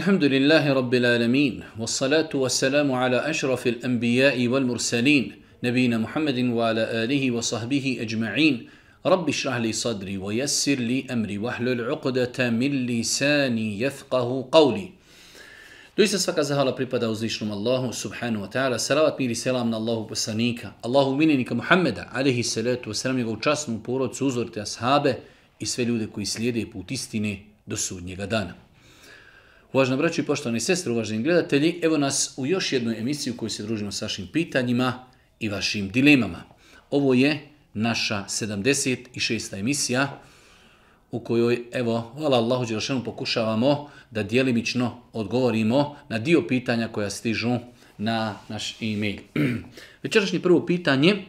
الحمد لله رب العالمين والصلاة والسلام على أشرف الأنبياء والمرسلين نبينا محمد وعلى آله وصحبه أجمعين رب اشرح لي صدري ويسر لي أمري واحلل عقدة من لساني يفقه قولي Doista svaka zahvala pripada uzvišnom Allahu subhanahu wa ta'ala. Salavat mir i selam na Allahu poslanika, Allahu minenika Muhammeda, alihi salatu wa salam, njegovu časnu porodcu, uzorite ashabe i sve ljude koji slijede put istine do sudnjega dana. Uvažena braću i poštovani sestre, uvaženi gledatelji, evo nas u još jednoj emisiju u kojoj se družimo s vašim pitanjima i vašim dilemama. Ovo je naša 76. emisija u kojoj, evo, hvala Allahu pokušavamo da dijelimično odgovorimo na dio pitanja koja stižu na naš e-mail. Večerašnje prvo pitanje,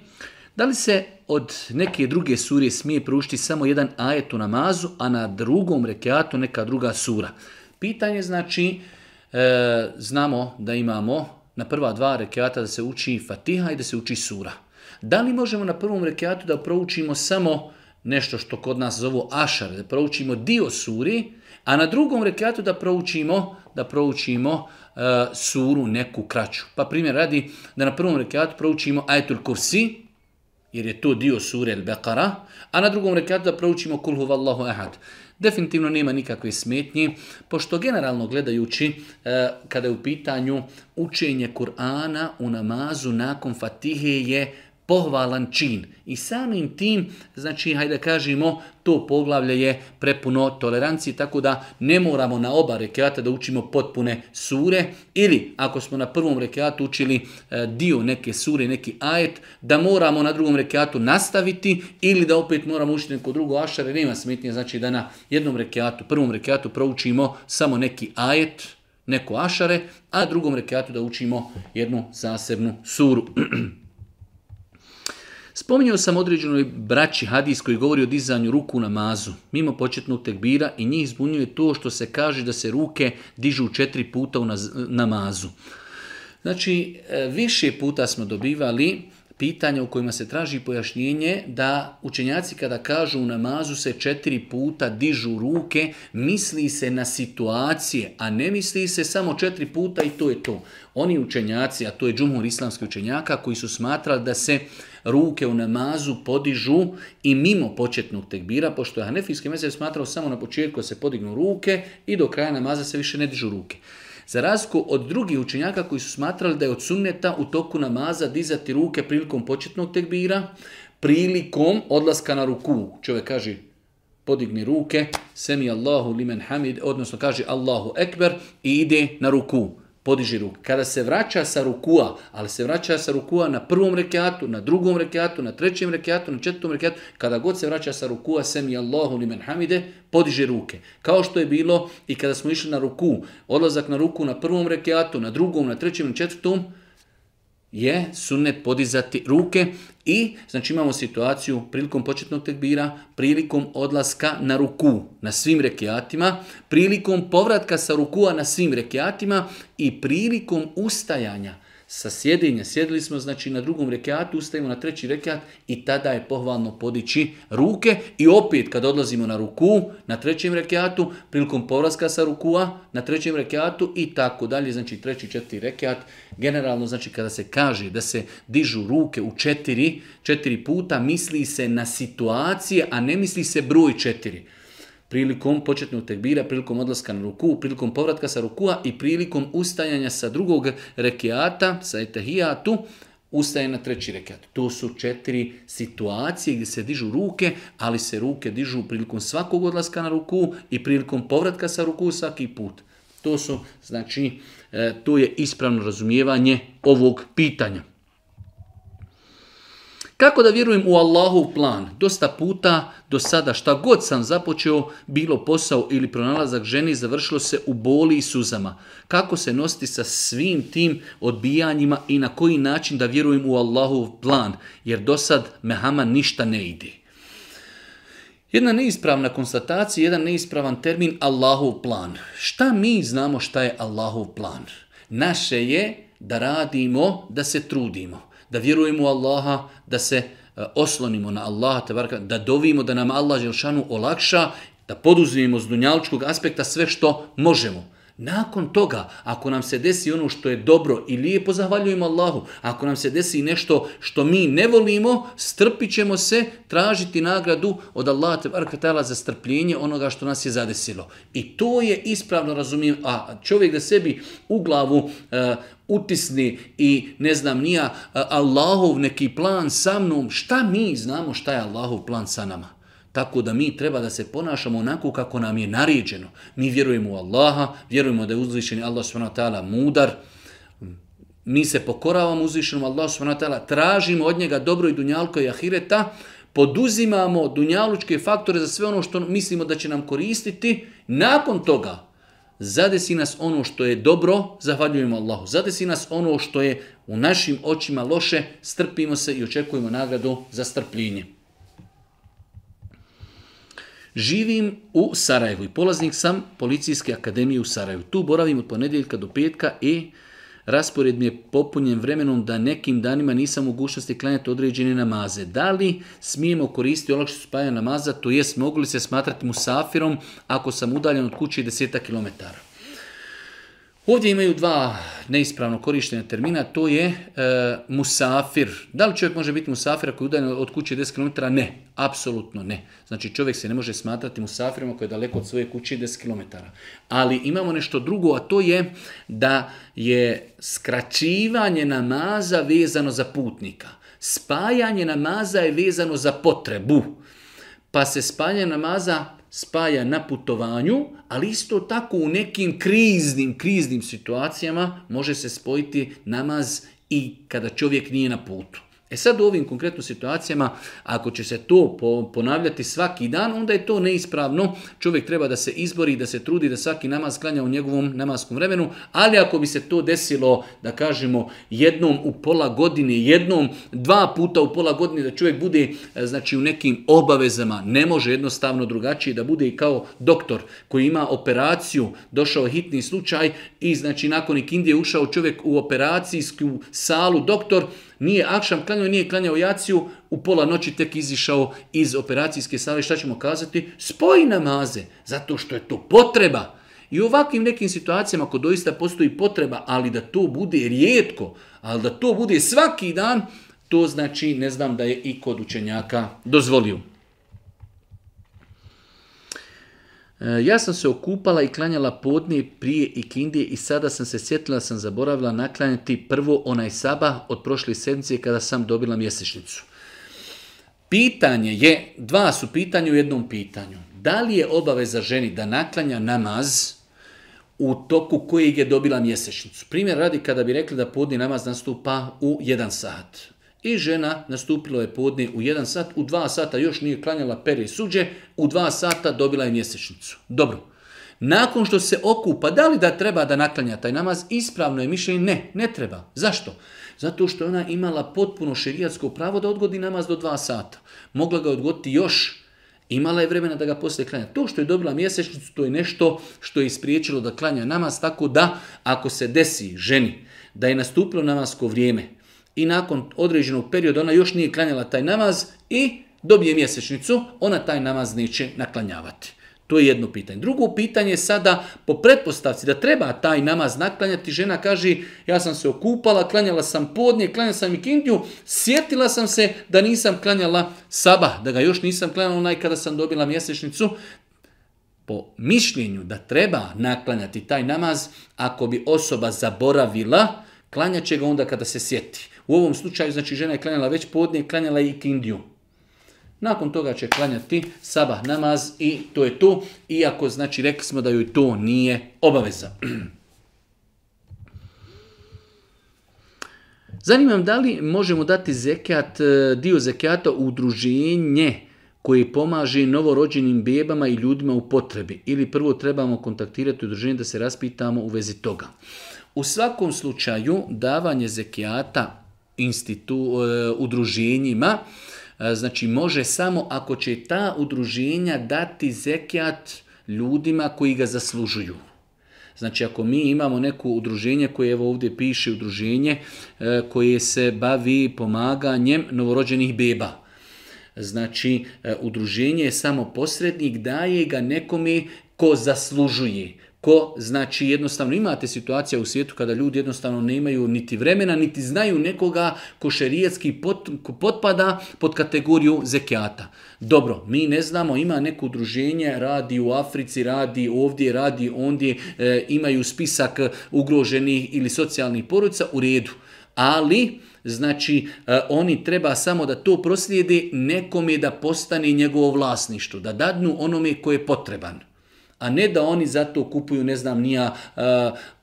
da li se od neke druge surje smije prušiti samo jedan ajet u namazu, a na drugom rekiatu neka druga sura? Pitanje znači, e, znamo da imamo na prva dva rekiata da se uči Fatiha i da se uči sura. Da li možemo na prvom rekiatu da proučimo samo nešto što kod nas zovu ašar, da proučimo dio suri, a na drugom rekiatu da proučimo da proučimo e, suru neku kraću. Pa primjer radi da na prvom rekiatu proučimo ajetul kursi, jer je to dio sure al-Beqara, a na drugom rekiatu da proučimo kulhu ahad definitivno nema nikakve smetnje, pošto generalno gledajući e, kada je u pitanju učenje Kur'ana u namazu nakon fatihe je pohvalan čin. I samim tim, znači, hajde kažemo, to poglavlje je prepuno tolerancije, tako da ne moramo na oba rekeata da učimo potpune sure, ili ako smo na prvom rekeatu učili e, dio neke sure, neki ajet, da moramo na drugom rekeatu nastaviti, ili da opet moramo učiti neko drugo ašare, nema smetnje, znači da na jednom rekeatu, prvom rekeatu, proučimo samo neki ajet, neko ašare, a drugom rekiatu da učimo jednu zasebnu suru. Spominjao sam određenoj braći hadis koji govori o dizanju ruku na mazu, mimo početnog tekbira i njih zbunjuje to što se kaže da se ruke dižu četiri puta u namazu. Znači, e, više puta smo dobivali pitanja u kojima se traži pojašnjenje da učenjaci kada kažu u namazu se četiri puta dižu ruke, misli se na situacije, a ne misli se samo četiri puta i to je to. Oni učenjaci, a to je džumhur islamskih učenjaka, koji su smatrali da se ruke u namazu podižu i mimo početnog tekbira, pošto je Hanefijski mezheb smatrao samo na početku se podignu ruke i do kraja namaza se više ne dižu ruke. Za razliku od drugih učenjaka koji su smatrali da je od sunneta u toku namaza dizati ruke prilikom početnog tekbira, prilikom odlaska na ruku. Čovjek kaže podigni ruke, semi Allahu limen hamid, odnosno kaže Allahu ekber i ide na ruku podiži ruke Kada se vraća sa rukua, ali se vraća sa rukua na prvom rekiatu, na drugom rekiatu, na trećem rekiatu, na četvrtom rekiatu, kada god se vraća sa rukua, sem i Allahu hamide, podiže ruke. Kao što je bilo i kada smo išli na ruku, odlazak na ruku na prvom rekiatu, na drugom, na trećem, na četvrtom, je sunnet podizati ruke i znači imamo situaciju prilikom početnog tekbira, prilikom odlaska na ruku na svim rekiatima, prilikom povratka sa rukua na svim rekiatima i prilikom ustajanja sa sjedinja, sjedili smo znači na drugom rekiatu, ustajemo na treći rekiat i tada je pohvalno podići ruke i opet kad odlazimo na ruku, na trećem rekiatu, prilikom povraska sa rukua, na trećem rekiatu i tako dalje, znači treći, četiri rekiat. Generalno znači kada se kaže da se dižu ruke u četiri, četiri puta, misli se na situacije, a ne misli se broj četiri prilikom početnog tekbira, prilikom odlaska na ruku, prilikom povratka sa rukua i prilikom ustajanja sa drugog rekiata, sa etahijatu, ustaje na treći rekiat. To su četiri situacije gdje se dižu ruke, ali se ruke dižu prilikom svakog odlaska na ruku i prilikom povratka sa ruku svaki put. To su, znači, e, to je ispravno razumijevanje ovog pitanja. Kako da vjerujem u Allahov plan? Dosta puta do sada šta god sam započeo, bilo posao ili pronalazak ženi, završilo se u boli i suzama. Kako se nositi sa svim tim odbijanjima i na koji način da vjerujem u Allahov plan? Jer do sad mehama ništa ne ide. Jedna neispravna konstatacija, jedan neispravan termin Allahov plan. Šta mi znamo šta je Allahov plan? Naše je da radimo, da se trudimo da vjerujemo u Allaha, da se e, oslonimo na Allaha, da dovimo da nam Allah Želšanu olakša, da poduzimimo s dunjalučkog aspekta sve što možemo. Nakon toga, ako nam se desi ono što je dobro i lijepo, zahvaljujemo Allahu. Ako nam se desi nešto što mi ne volimo, strpit ćemo se, tražiti nagradu od Allaha za strpljenje onoga što nas je zadesilo. I to je ispravno razumijem. A čovjek da sebi u glavu e, utisni i ne znam nija Allahov neki plan sa mnom. Šta mi znamo šta je Allahov plan sa nama? Tako da mi treba da se ponašamo onako kako nam je naređeno. Mi vjerujemo u Allaha, vjerujemo da je uzvišeni Allah s.w.t. mudar, mi se pokoravamo uzvišenom Allah s.w.t. tražimo od njega dobro i dunjalko i ahireta, poduzimamo dunjalučke faktore za sve ono što mislimo da će nam koristiti, nakon toga zadesi nas ono što je dobro, zahvaljujemo Allahu. Zadesi nas ono što je u našim očima loše, strpimo se i očekujemo nagradu za strpljenje. Živim u Sarajevu i polaznik sam Policijske akademije u Sarajevu. Tu boravim od ponedjeljka do petka i Raspored mi je popunjen vremenom da nekim danima nisam mogućnosti klanjati određene namaze. Da li smijemo koristiti ono se spaja namaza, to jest mogu li se smatrati musafirom ako sam udaljen od kuće 10 kilometara? Ovdje imaju dva neispravno korištenja termina, to je e, musafir. Da li čovjek može biti musafir ako je udaljen od kuće 10 km? Ne, apsolutno ne. Znači čovjek se ne može smatrati musafirom ako je daleko od svoje kuće 10 km. Ali imamo nešto drugo, a to je da je skraćivanje namaza vezano za putnika. Spajanje namaza je vezano za potrebu. Pa se spajanje namaza spaja na putovanju, ali isto tako u nekim kriznim, kriznim situacijama može se spojiti namaz i kada čovjek nije na putu. E sad u ovim konkretnim situacijama, ako će se to ponavljati svaki dan, onda je to neispravno. Čovjek treba da se izbori, da se trudi, da svaki namaz klanja u njegovom namaskom vremenu, ali ako bi se to desilo, da kažemo, jednom u pola godine, jednom, dva puta u pola godine, da čovjek bude e, znači, u nekim obavezama, ne može jednostavno drugačije, da bude kao doktor koji ima operaciju, došao hitni slučaj i znači nakon ikindije ušao čovjek u operacijsku salu, doktor, nije akšam klanjao, nije klanjao jaciju, u pola noći tek izišao iz operacijske sale. Šta ćemo kazati? Spoji namaze, zato što je to potreba. I u ovakvim nekim situacijama, ako doista postoji potreba, ali da to bude rijetko, ali da to bude svaki dan, to znači, ne znam da je i kod učenjaka dozvolio. E, ja sam se okupala i klanjala podne prije i kindije i sada sam se sjetila da sam zaboravila naklanjati prvo onaj saba od prošle sedmice kada sam dobila mjesečnicu. Pitanje je, dva su pitanja u jednom pitanju. Da li je obaveza ženi da naklanja namaz u toku kojeg je dobila mjesečnicu? Primjer radi kada bi rekli da podni namaz nastupa u jedan sat. I žena nastupila je podne u jedan sat, u dva sata još nije klanjala pere i suđe, u dva sata dobila je mjesečnicu. Dobro. Nakon što se okupa, da li da treba da naklanja taj namaz? Ispravno je mišljenje, ne, ne treba. Zašto? Zato što je ona imala potpuno širijatsko pravo da odgodi namaz do dva sata. Mogla ga odgoditi još Imala je vremena da ga poslije klanja. To što je dobila mjesečnicu, to je nešto što je ispriječilo da klanja namaz, tako da ako se desi ženi da je nastupilo namasko vrijeme, i nakon određenog perioda ona još nije klanjala taj namaz i dobije mjesečnicu, ona taj namaz neće naklanjavati. To je jedno pitanje. Drugo pitanje je sada, po pretpostavci da treba taj namaz naklanjati, žena kaže ja sam se okupala, klanjala sam podnje, klanjala sam i kindju, sjetila sam se da nisam klanjala saba, da ga još nisam klanjala onaj kada sam dobila mjesečnicu. Po mišljenju da treba naklanjati taj namaz, ako bi osoba zaboravila, klanjat će ga onda kada se sjeti. U ovom slučaju, znači, žena je klanjala već podne, klanjala je i kindiju. Nakon toga će klanjati sabah namaz i to je to, iako, znači, rekli smo da joj to nije obaveza. Zanimam da li možemo dati zekat, e, dio zekijata u udruženje koji pomaže novorođenim bebama i ljudima u potrebi ili prvo trebamo kontaktirati udruženje da se raspitamo u vezi toga. U svakom slučaju davanje zekijata institu, eh, udruženjima, eh, znači može samo ako će ta udruženja dati zekijat ljudima koji ga zaslužuju. Znači ako mi imamo neko udruženje koje evo ovdje piše udruženje eh, koje se bavi pomaganjem novorođenih beba. Znači udruženje je samo posrednik, daje ga nekome ko zaslužuje, ko znači jednostavno imate situacija u svijetu kada ljudi jednostavno nemaju niti vremena niti znaju nekoga ko šerijetski potpada pod kategoriju zekijata. Dobro, mi ne znamo, ima neko udruženje, radi u Africi, radi ovdje, radi ondje, e, imaju spisak ugroženih ili socijalnih poruca u redu. Ali Znači, e, oni treba samo da to proslijede nekome da postane njegovo vlasništvo, da dadnu onome koje je potreban a ne da oni zato kupuju, ne znam, nija e,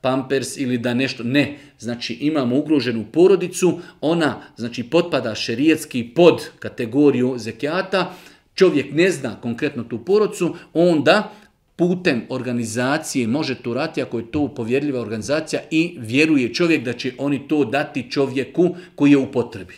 pampers ili da nešto, ne. Znači imamo ugroženu porodicu, ona znači potpada šerijetski pod kategoriju zekijata, čovjek ne zna konkretno tu porodicu, onda putem organizacije može to rati ako je to povjerljiva organizacija i vjeruje čovjek da će oni to dati čovjeku koji je u potrebi.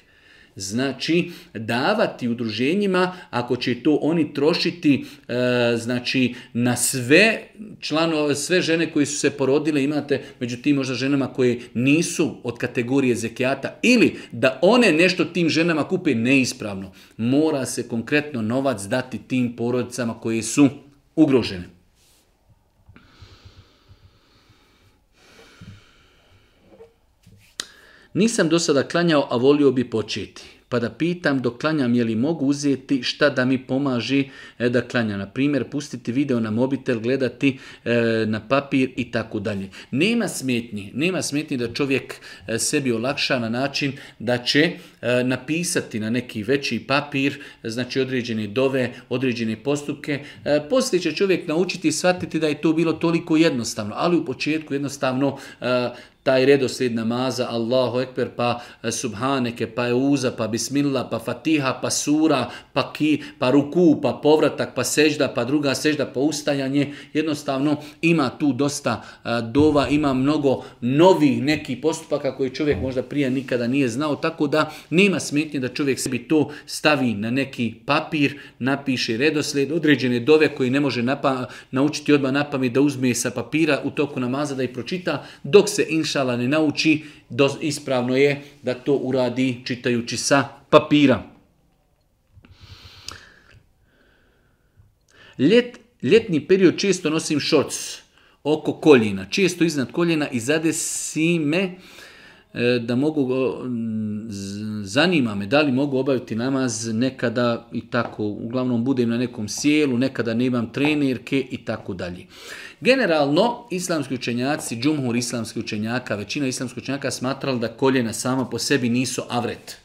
Znači, davati udruženjima, ako će to oni trošiti e, znači, na sve, člano, sve žene koje su se porodile, imate među tim možda ženama koje nisu od kategorije zekijata, ili da one nešto tim ženama kupe neispravno. Mora se konkretno novac dati tim porodicama koje su ugrožene. Nisam do sada klanjao, a volio bi početi. Pa da pitam dok klanjam je li mogu uzeti šta da mi pomaži e, da klanjam. Na primjer, pustiti video na mobitel, gledati e, na papir i tako dalje. Nema smetnji, nema smetnji da čovjek e, sebi olakša na način da će napisati na neki veći papir, znači određene dove, određene postupke. Poslije će čovjek naučiti i shvatiti da je to bilo toliko jednostavno, ali u početku jednostavno taj redoslijed namaza, Allahu Ekber, pa e, Subhaneke, pa Euza, pa Bismillah, pa Fatiha, pa Sura, pa Ki, pa Ruku, pa povratak, pa Sežda, pa druga Sežda, pa ustajanje. Jednostavno ima tu dosta e, dova, ima mnogo novih nekih postupaka koji čovjek možda prije nikada nije znao, tako da nema smetnje da čovjek sebi to stavi na neki papir, napiše redoslijed, određene dove koji ne može naučiti odmah napamit da uzme sa papira u toku namaza da ih pročita, dok se inš inšala ne nauči, ispravno je da to uradi čitajući sa papira. ljetni period često nosim šorc oko koljena, često iznad koljena i si me e, da mogu, zanima me da li mogu obaviti namaz nekada i tako, uglavnom budem na nekom sjelu, nekada nemam trenerke i tako dalje. Generalno, islamski učenjaci, džumhur islamskih učenjaka, većina islamskih učenjaka smatrali da koljena sama po sebi nisu avret.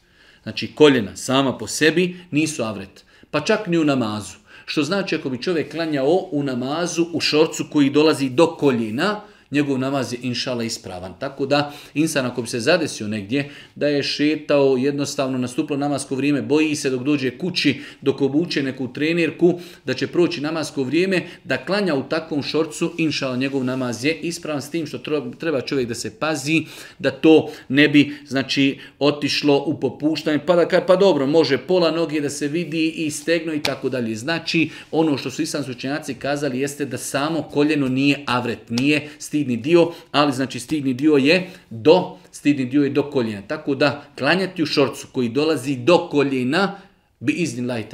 Znači, koljena sama po sebi nisu avret. Pa čak ni u namazu. Što znači ako bi čovjek klanjao u namazu u šorcu koji dolazi do koljena, njegov namaz je inšala ispravan. Tako da insan ako bi se zadesio negdje, da je šetao jednostavno nastuplo namasko vrijeme, boji se dok dođe kući, dok obuče neku trenirku, da će proći namasko vrijeme, da klanja u takvom šorcu, inšala njegov namaz je ispravan s tim što treba čovjek da se pazi, da to ne bi znači otišlo u popuštanje, pa da kaj, pa dobro, može pola noge da se vidi i stegno i tako dalje. Znači, ono što su islamski kazali jeste da samo koljeno nije avret, nije Stigni dio, ali znači stigni dio je do stidni dio je do koljena. Tako da klanjati u šorcu koji dolazi do koljena bi iznila i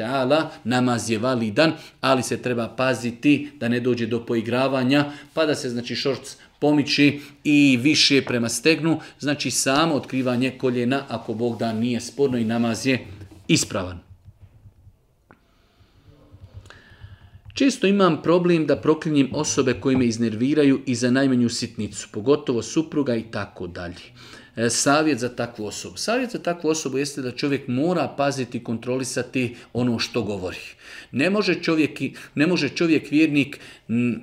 namaz je validan, ali se treba paziti da ne dođe do poigravanja, pa da se znači šorc pomiči i više prema stegnu, znači samo otkrivanje koljena ako Bog da nije sporno i namaz je ispravan. Često imam problem da proklinjem osobe koje me iznerviraju i za najmanju sitnicu, pogotovo supruga i tako dalje. E, savjet za takvu osobu. Savjet za takvu osobu jeste da čovjek mora paziti i kontrolisati ono što govori. Ne može čovjek, ne može čovjek vjernik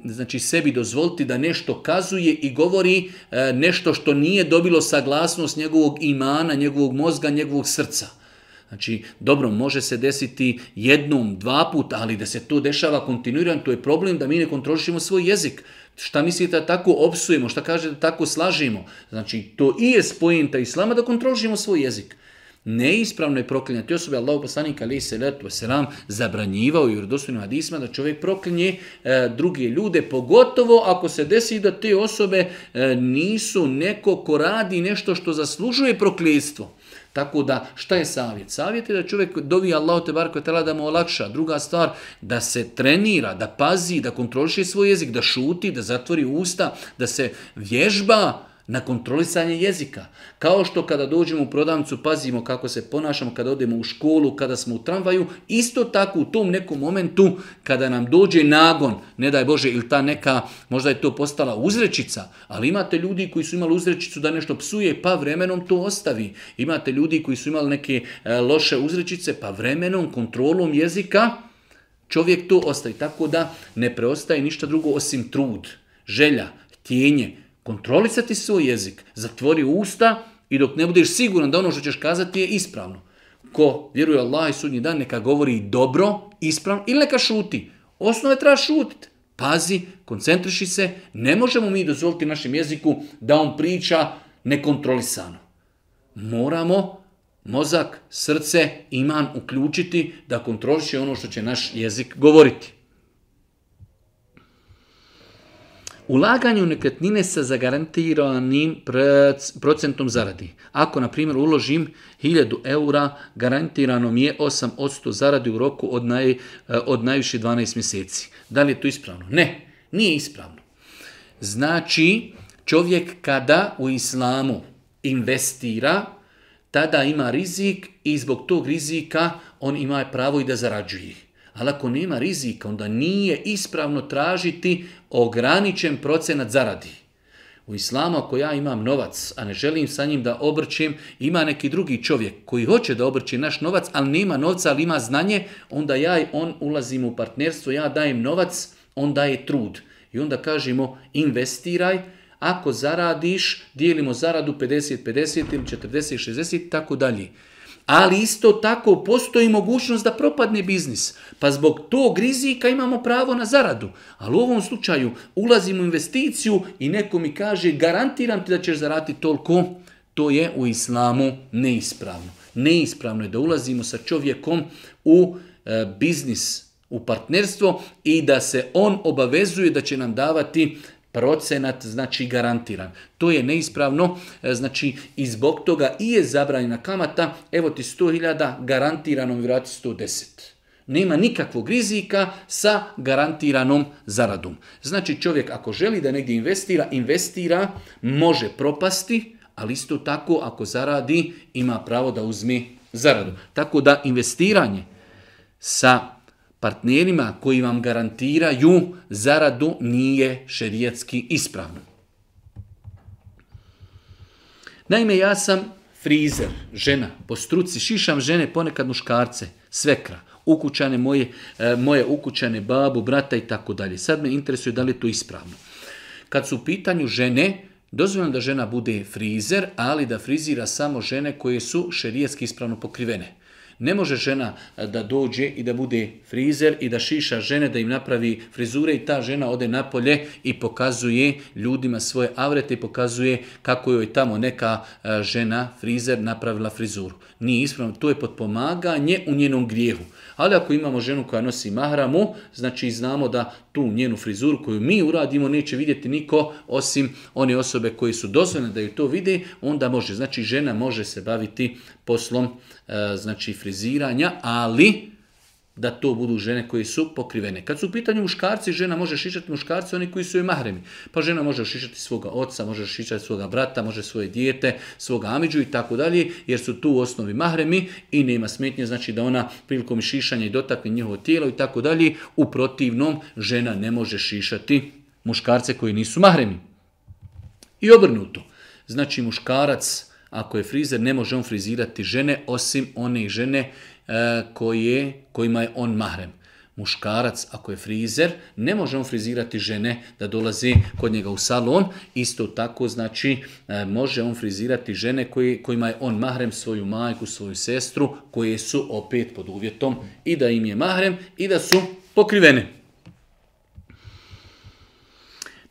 znači sebi dozvoliti da nešto kazuje i govori e, nešto što nije dobilo saglasnost njegovog imana, njegovog mozga, njegovog srca. Znači, dobro, može se desiti jednom, dva puta, ali da se to dešava kontinuirano, to je problem da mi ne kontrolišemo svoj jezik. Šta mislite da tako opsujemo, šta kažete da tako slažimo? Znači, to i je spojenta islama da kontrolišemo svoj jezik. Neispravno je proklinjati osobe. Allah poslanika, ali se letu selam zabranjivao i urodostojnim hadisma da čovjek proklinje e, druge ljude, pogotovo ako se desi da te osobe e, nisu neko ko radi nešto što zaslužuje proklijstvo tako da, šta je savjet? Savjet je da čovjek dovi Allah te barko tela da mu olakša. Druga stvar, da se trenira, da pazi, da kontroliše svoj jezik, da šuti, da zatvori usta, da se vježba na kontrolisanje jezika. Kao što kada dođemo u prodavnicu pazimo kako se ponašamo, kada odemo u školu, kada smo u tramvaju, isto tako u tom nekom momentu kada nam dođe nagon, ne daj Bože, ili ta neka, možda je to postala uzrečica, ali imate ljudi koji su imali uzrečicu da nešto psuje, pa vremenom to ostavi. Imate ljudi koji su imali neke e, loše uzrečice, pa vremenom, kontrolom jezika, čovjek to ostavi. Tako da ne preostaje ništa drugo osim trud, želja, tijenje, kontrolisati svoj jezik, zatvori usta i dok ne budeš siguran da ono što ćeš kazati je ispravno. Ko vjeruje Allah i sudnji dan, neka govori dobro, ispravno ili neka šuti. Osnove treba šutiti. Pazi, koncentriši se, ne možemo mi dozvoliti našem jeziku da on priča nekontrolisano. Moramo mozak, srce, iman uključiti da kontroliše ono što će naš jezik govoriti. Ulaganje u nekretnine sa zagarantiranim procentom zaradi. Ako, na primjer, uložim 1000 eura, garantirano mi je 8% zaradi u roku od, naj, e, od najviše 12 mjeseci. Da li je to ispravno? Ne, nije ispravno. Znači, čovjek kada u islamu investira, tada ima rizik i zbog tog rizika on ima pravo i da zarađuje. Ali ako nema rizika, onda nije ispravno tražiti ograničen procenat zaradi. U islamu ako ja imam novac, a ne želim sa njim da obrčim, ima neki drugi čovjek koji hoće da obrči naš novac, ali nema novca, ali ima znanje, onda ja i on ulazim u partnerstvo, ja dajem novac, on daje trud. I onda kažemo investiraj, ako zaradiš, dijelimo zaradu 50-50 ili 40-60 i tako dalje ali isto tako postoji mogućnost da propadne biznis. Pa zbog tog rizika imamo pravo na zaradu. Ali u ovom slučaju ulazim u investiciju i neko mi kaže garantiram ti da ćeš zaraditi toliko. To je u islamu neispravno. Neispravno je da ulazimo sa čovjekom u e, biznis u partnerstvo i da se on obavezuje da će nam davati Procenat znači garantiran. To je neispravno, e, znači i zbog toga i je zabranjena kamata, evo ti 100.000, garantirano mi vrati 110. Nema nikakvog rizika sa garantiranom zaradom. Znači čovjek ako želi da negdje investira, investira, može propasti, ali isto tako ako zaradi ima pravo da uzme zaradu. Tako da investiranje sa partnerima koji vam garantiraju zaradu nije šerijetski ispravno. Naime, ja sam frizer, žena, po struci, šišam žene, ponekad muškarce, svekra, ukućane moje, e, moje ukućane, babu, brata i tako dalje. Sad me interesuje da li je to ispravno. Kad su u pitanju žene, dozvoljeno da žena bude frizer, ali da frizira samo žene koje su šerijetski ispravno pokrivene. Ne može žena e, da dođe i da bude frizer i da šiša žene, da im napravi frizure i ta žena ode napolje i pokazuje ljudima svoje avrete i pokazuje kako joj tamo neka e, žena, frizer, napravila frizuru. Nije ispravno, to je potpomaganje u njenom grijehu. Ali ako imamo ženu koja nosi mahramu, znači znamo da tu njenu frizuru koju mi uradimo neće vidjeti niko osim one osobe koje su dozvoljene da ju to vide, onda može. Znači žena može se baviti poslom e, znači friziranja, ali da to budu žene koje su pokrivene. Kad su u pitanju muškarci, žena može šišati muškarce oni koji su i mahremi. Pa žena može šišati svoga oca, može šišati svoga brata, može svoje dijete, svoga amiđu i tako dalje, jer su tu u osnovi mahremi i nema smetnje, znači da ona prilikom šišanja i dotakne njihovo tijelo i tako dalje, u protivnom žena ne može šišati muškarce koji nisu mahremi. I obrnuto. Znači muškarac, ako je frizer, ne može on frizirati žene osim one žene E, koje, kojima je on mahrem. Muškarac, ako je frizer, ne može on frizirati žene da dolazi kod njega u salon. Isto tako, znači, e, može on frizirati žene kojima je on mahrem svoju majku, svoju sestru, koje su opet pod uvjetom i da im je mahrem i da su pokrivene.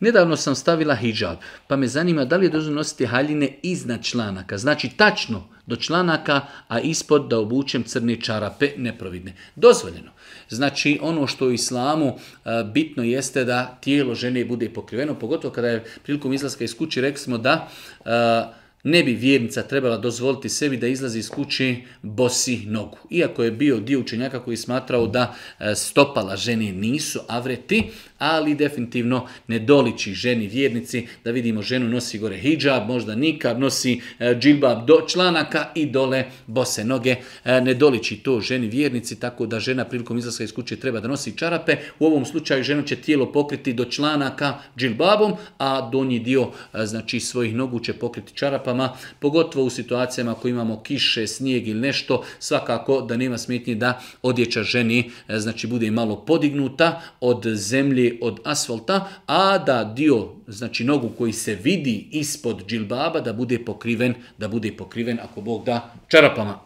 Nedavno sam stavila hijab, pa me zanima da li je dozvoljno nositi haljine iznad članaka. Znači, tačno, do članaka, a ispod da obučem crne čarape neprovidne. Dozvoljeno. Znači ono što u islamu e, bitno jeste da tijelo žene bude pokriveno, pogotovo kada je prilikom izlaska iz kući rekli smo da e, ne bi vjernica trebala dozvoliti sebi da izlazi iz kuće bosi nogu. Iako je bio dio učenjaka koji smatrao da e, stopala žene nisu avreti, ali definitivno ne doliči ženi vjernici da vidimo ženu nosi gore hijab, možda nikad, nosi e, džilbab do članaka i dole bose noge. E, ne doliči to ženi vjernici, tako da žena prilikom izlaska iz kuće treba da nosi čarape. U ovom slučaju žena će tijelo pokriti do članaka džilbabom, a donji dio znači svojih nogu će pokriti čarapama pogotovo u situacijama ko imamo kiše, snijeg ili nešto, svakako da nema smetnje da odjeća ženi e, znači bude malo podignuta od zemlje, od asfalta, a da dio znači nogu koji se vidi ispod džilbaba da bude pokriven, da bude pokriven ako Bog da čarapama.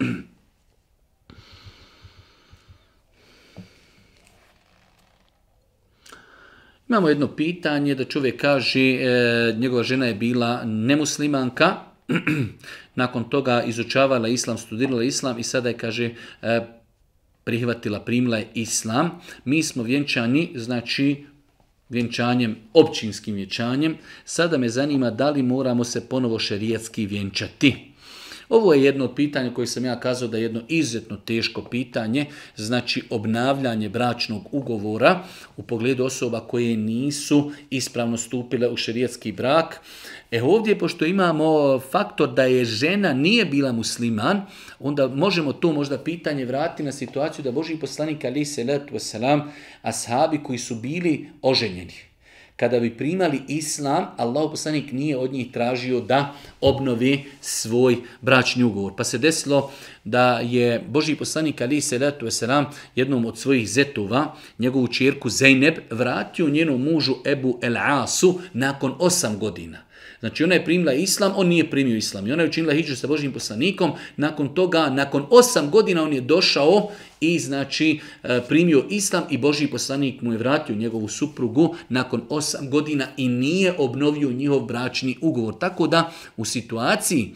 Imamo jedno pitanje da čovjek kaže e, njegova žena je bila nemuslimanka, nakon toga izučavala islam, studirala islam i sada je, kaže, e, prihvatila, primila je islam. Mi smo vjenčani, znači, vjenčanjem, općinskim vjenčanjem. Sada me zanima da li moramo se ponovo šerijetski vjenčati. Ovo je jedno od pitanja koje sam ja kazao da je jedno izuzetno teško pitanje, znači obnavljanje bračnog ugovora u pogledu osoba koje nisu ispravno stupile u šerijetski brak. E ovdje, pošto imamo faktor da je žena nije bila musliman, onda možemo to možda pitanje vratiti na situaciju da Boži poslanik ali se letu selam ashabi koji su bili oženjeni kada bi primali islam, Allah poslanik nije od njih tražio da obnovi svoj bračni ugovor. Pa se desilo da je Boži poslanik Ali Selatu jednom od svojih zetova, njegovu čirku Zeyneb, vratio njenom mužu Ebu El Asu nakon osam godina. Znači ona je primila islam, on nije primio islam. I ona je učinila hijđu sa Božim poslanikom. Nakon toga, nakon osam godina on je došao i znači e, primio islam i Boži poslanik mu je vratio njegovu suprugu nakon osam godina i nije obnovio njihov bračni ugovor. Tako da u situaciji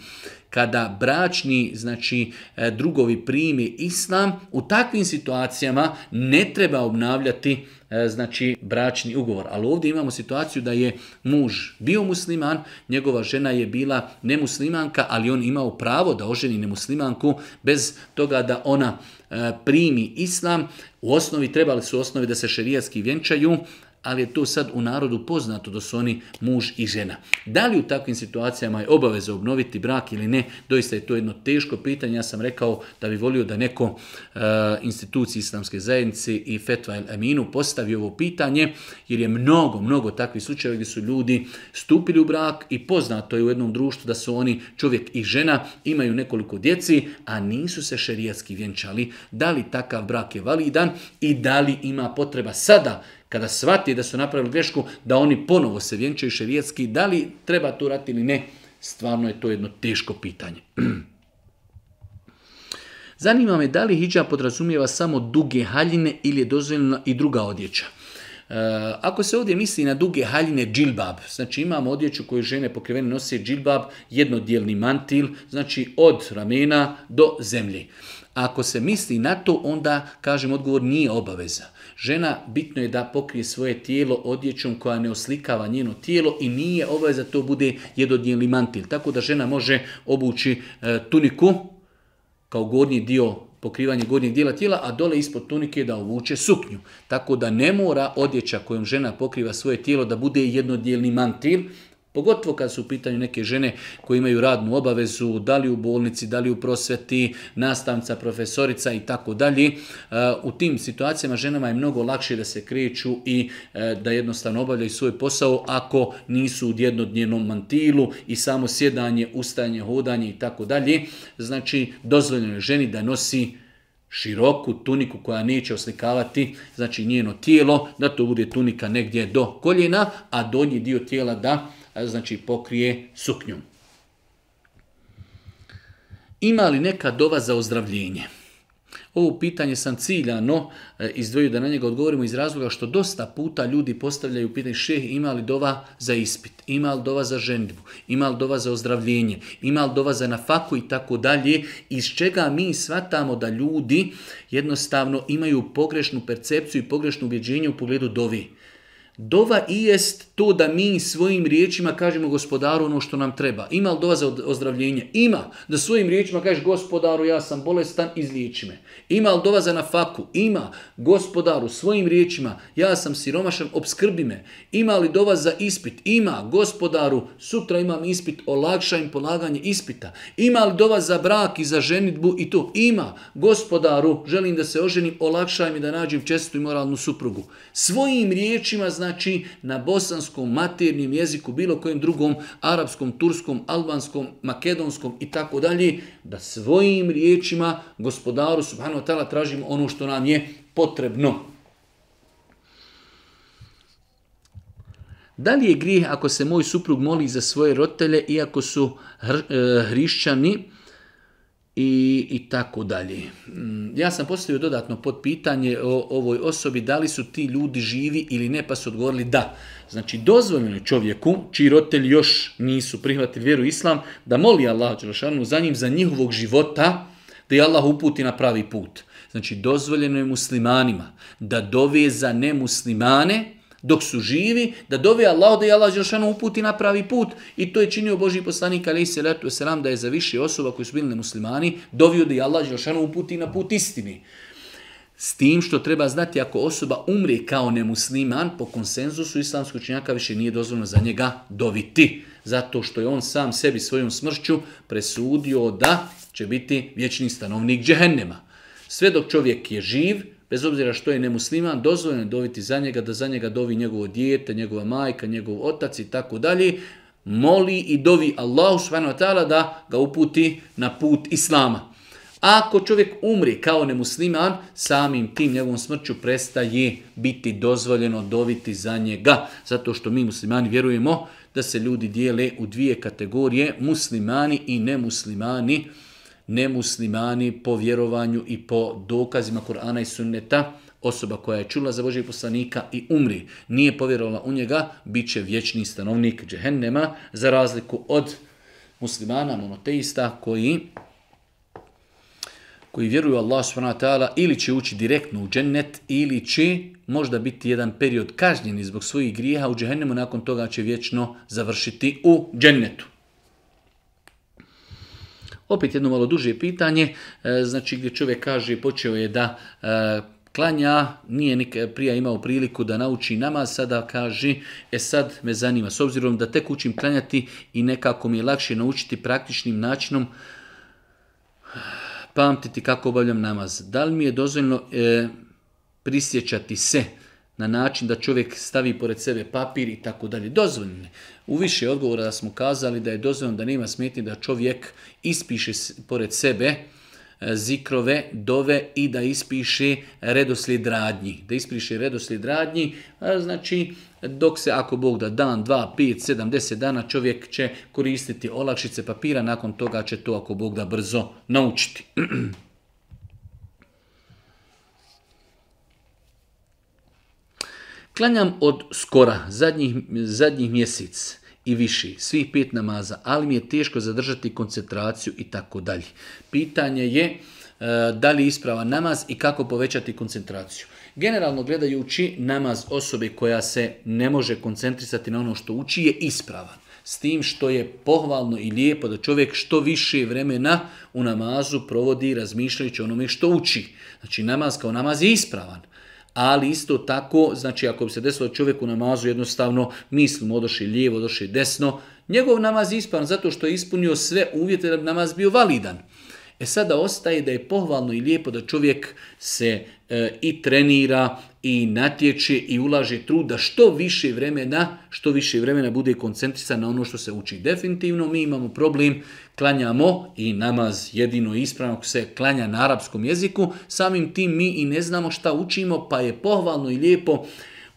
kada bračni znači e, drugovi primi islam u takvim situacijama ne treba obnavljati e, znači bračni ugovor ali ovdje imamo situaciju da je muž bio musliman njegova žena je bila nemuslimanka ali on imao pravo da oženi nemuslimanku bez toga da ona primi islam, u osnovi trebali su osnovi da se šerijatski vjenčaju, ali je to sad u narodu poznato da su oni muž i žena. Da li u takvim situacijama je obaveza obnoviti brak ili ne, doista je to jedno teško pitanje. Ja sam rekao da bi volio da neko e, instituciji islamske zajednice i Fetva El Aminu postavi ovo pitanje, jer je mnogo, mnogo takvih slučajeva gdje su ljudi stupili u brak i poznato je u jednom društvu da su oni čovjek i žena, imaju nekoliko djeci, a nisu se šerijatski vjenčali. Da li takav brak je validan i da li ima potreba sada kada shvati da su napravili grešku, da oni ponovo se vjenčaju šerijetski, da li treba to rati ili ne, stvarno je to jedno teško pitanje. Zanima me da li hiđa podrazumijeva samo duge haljine ili je dozvoljena i druga odjeća. E, ako se ovdje misli na duge haljine džilbab, znači imamo odjeću koju žene pokrivene nose džilbab, jednodjelni mantil, znači od ramena do zemlje. Ako se misli na to, onda, kažem, odgovor nije obaveza. Žena bitno je da pokrije svoje tijelo odjećom koja ne oslikava njeno tijelo i nije ovaj za to bude jedodnijeli mantil. Tako da žena može obući e, tuniku kao gornji dio pokrivanje gornjeg dijela tijela, a dole ispod tunike da ovuče suknju. Tako da ne mora odjeća kojom žena pokriva svoje tijelo da bude jednodijelni mantil, Pogotovo kad su u pitanju neke žene koje imaju radnu obavezu, da li u bolnici, da li u prosveti, nastavnica, profesorica i tako dalje. E, u tim situacijama ženama je mnogo lakše da se kreću i e, da jednostavno obavljaju svoj posao ako nisu u jednodnjenom mantilu i samo sjedanje, ustajanje, hodanje i tako dalje. Znači, dozvoljeno je ženi da nosi široku tuniku koja neće oslikavati znači njeno tijelo, da to bude tunika negdje do koljena, a donji dio tijela da znači pokrije suknjom. Ima li neka dova za ozdravljenje? Ovo pitanje sam ciljano e, izdvojio da na njega odgovorimo iz razloga što dosta puta ljudi postavljaju pitanje šeh ima li dova za ispit, ima li dova za ženitbu, ima li dova za ozdravljenje, ima li dova za nafaku i tako dalje, iz čega mi shvatamo da ljudi jednostavno imaju pogrešnu percepciju i pogrešno ubjeđenje u pogledu dovi. Dova i jest to da mi svojim riječima kažemo gospodaru ono što nam treba. Ima li dova za ozdravljenje? Ima. Da svojim riječima kažeš gospodaru ja sam bolestan, izliječi me. Ima li dova za nafaku? Ima. Gospodaru svojim riječima ja sam siromašan, obskrbi me. Ima li dova za ispit? Ima. Gospodaru sutra imam ispit, olakšaj im polaganje ispita. Ima li dova za brak i za ženitbu i to? Ima. Gospodaru želim da se oženim, olakšaj mi da nađem čestu i moralnu suprugu. Svojim riječima zna znači na bosanskom maternjem jeziku, bilo kojem drugom, arapskom, turskom, albanskom, makedonskom i tako dalje, da svojim riječima gospodaru subhanahu wa ta'ala tražimo ono što nam je potrebno. Da li je grijeh ako se moj suprug moli za svoje rotelje iako su hr, e, hrišćani, i, i tako dalje. Mm, ja sam postavio dodatno pod pitanje o ovoj osobi da li su ti ljudi živi ili ne, pa su odgovorili da. Znači, dozvoljeno je čovjeku, čiji roditelji još nisu prihvatili vjeru islam, da moli Allah Đelšanu za njim, za njihovog života, da je Allah uputi na pravi put. Znači, dozvoljeno je muslimanima da dove za nemuslimane dok su živi, da dove Allah da je Allah Đelšanu uputi na pravi put. I to je činio Boži poslanik se letu sram da je za više osoba koji su bili muslimani dovio da je Allah Đelšanu uputi na put istini. S tim što treba znati ako osoba umri kao nemusliman, po konsenzusu islamskog činjaka više nije dozvoljeno za njega doviti. Zato što je on sam sebi svojom smrću presudio da će biti vječni stanovnik džehennema. Sve dok čovjek je živ, bez obzira što je nemusliman, dozvoljeno je doviti za njega, da za njega dovi njegovo dijete, njegova majka, njegov otac i tako dalje, moli i dovi Allahu subhanahu wa ta'ala da ga uputi na put Islama. Ako čovjek umri kao nemusliman, samim tim njegovom smrću prestaje biti dozvoljeno doviti za njega. Zato što mi muslimani vjerujemo da se ljudi dijele u dvije kategorije, muslimani i nemuslimani nemuslimani po vjerovanju i po dokazima Kur'ana i sunneta, osoba koja je čula za Božijeg poslanika i umri, nije povjerovala u njega, bit će vječni stanovnik džehennema, za razliku od muslimana, monoteista, koji koji vjeruju Allah subhanahu ili će ući direktno u džennet ili će možda biti jedan period kažnjeni zbog svojih grijeha u džehennemu, nakon toga će vječno završiti u džennetu. Opet jedno malo duže pitanje, e, znači gdje čovjek kaže počeo je da e, klanja, nije nikad e, prija imao priliku da nauči nama, sada kaže, e sad me zanima, s obzirom da tek učim klanjati i nekako mi je lakše naučiti praktičnim načinom pamtiti kako obavljam namaz. Da li mi je dozvoljno prisjećati se na način da čovjek stavi pored sebe papir i tako dalje? Dozvoljno u više odgovora smo kazali da je dozvoljeno da nema smetnje da čovjek ispiše pored sebe e, zikrove, dove i da ispiše redoslijed radnji. Da ispiše redoslijed radnji, znači dok se ako Bog da dan, dva, pet, sedam, deset dana čovjek će koristiti olakšice papira, nakon toga će to ako Bog da brzo naučiti. Klanjam od skora, zadnjih, zadnjih mjesec i više, svih pet namaza, ali mi je teško zadržati koncentraciju i tako dalje. Pitanje je e, da li isprava namaz i kako povećati koncentraciju. Generalno gledajući, namaz osobe koja se ne može koncentrisati na ono što uči je ispravan. S tim što je pohvalno i lijepo da čovjek što više vremena u namazu provodi razmišljajući onome što uči. Znači namaz kao namaz je ispravan ali isto tako, znači ako bi se desilo čovjeku namazu jednostavno mislimo odoši lijevo, odoši desno, njegov namaz je ispan zato što je ispunio sve uvjete da bi namaz bio validan. E sada ostaje da je pohvalno i lijepo da čovjek se e, i trenira i natječe i ulaže trud da što više vremena, što više vremena bude koncentrisan na ono što se uči. Definitivno mi imamo problem, klanjamo i namaz jedino ispravno se klanja na arapskom jeziku, samim tim mi i ne znamo šta učimo, pa je pohvalno i lijepo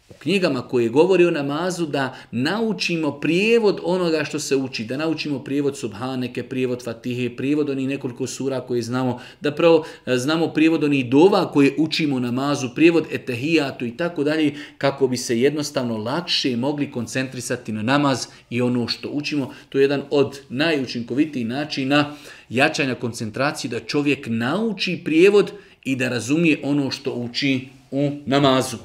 u knjigama koje govori o namazu da naučimo prijevod onoga što se uči, da naučimo prijevod Subhaneke, prijevod Fatihe, prijevod onih nekoliko sura koje znamo, da pravo e, znamo prijevod onih dova koje učimo namazu, prijevod etehijatu i tako dalje, kako bi se jednostavno lakše mogli koncentrisati na namaz i ono što učimo. To je jedan od najučinkovitijih načina jačanja koncentracije, da čovjek nauči prijevod i da razumije ono što uči u namazu.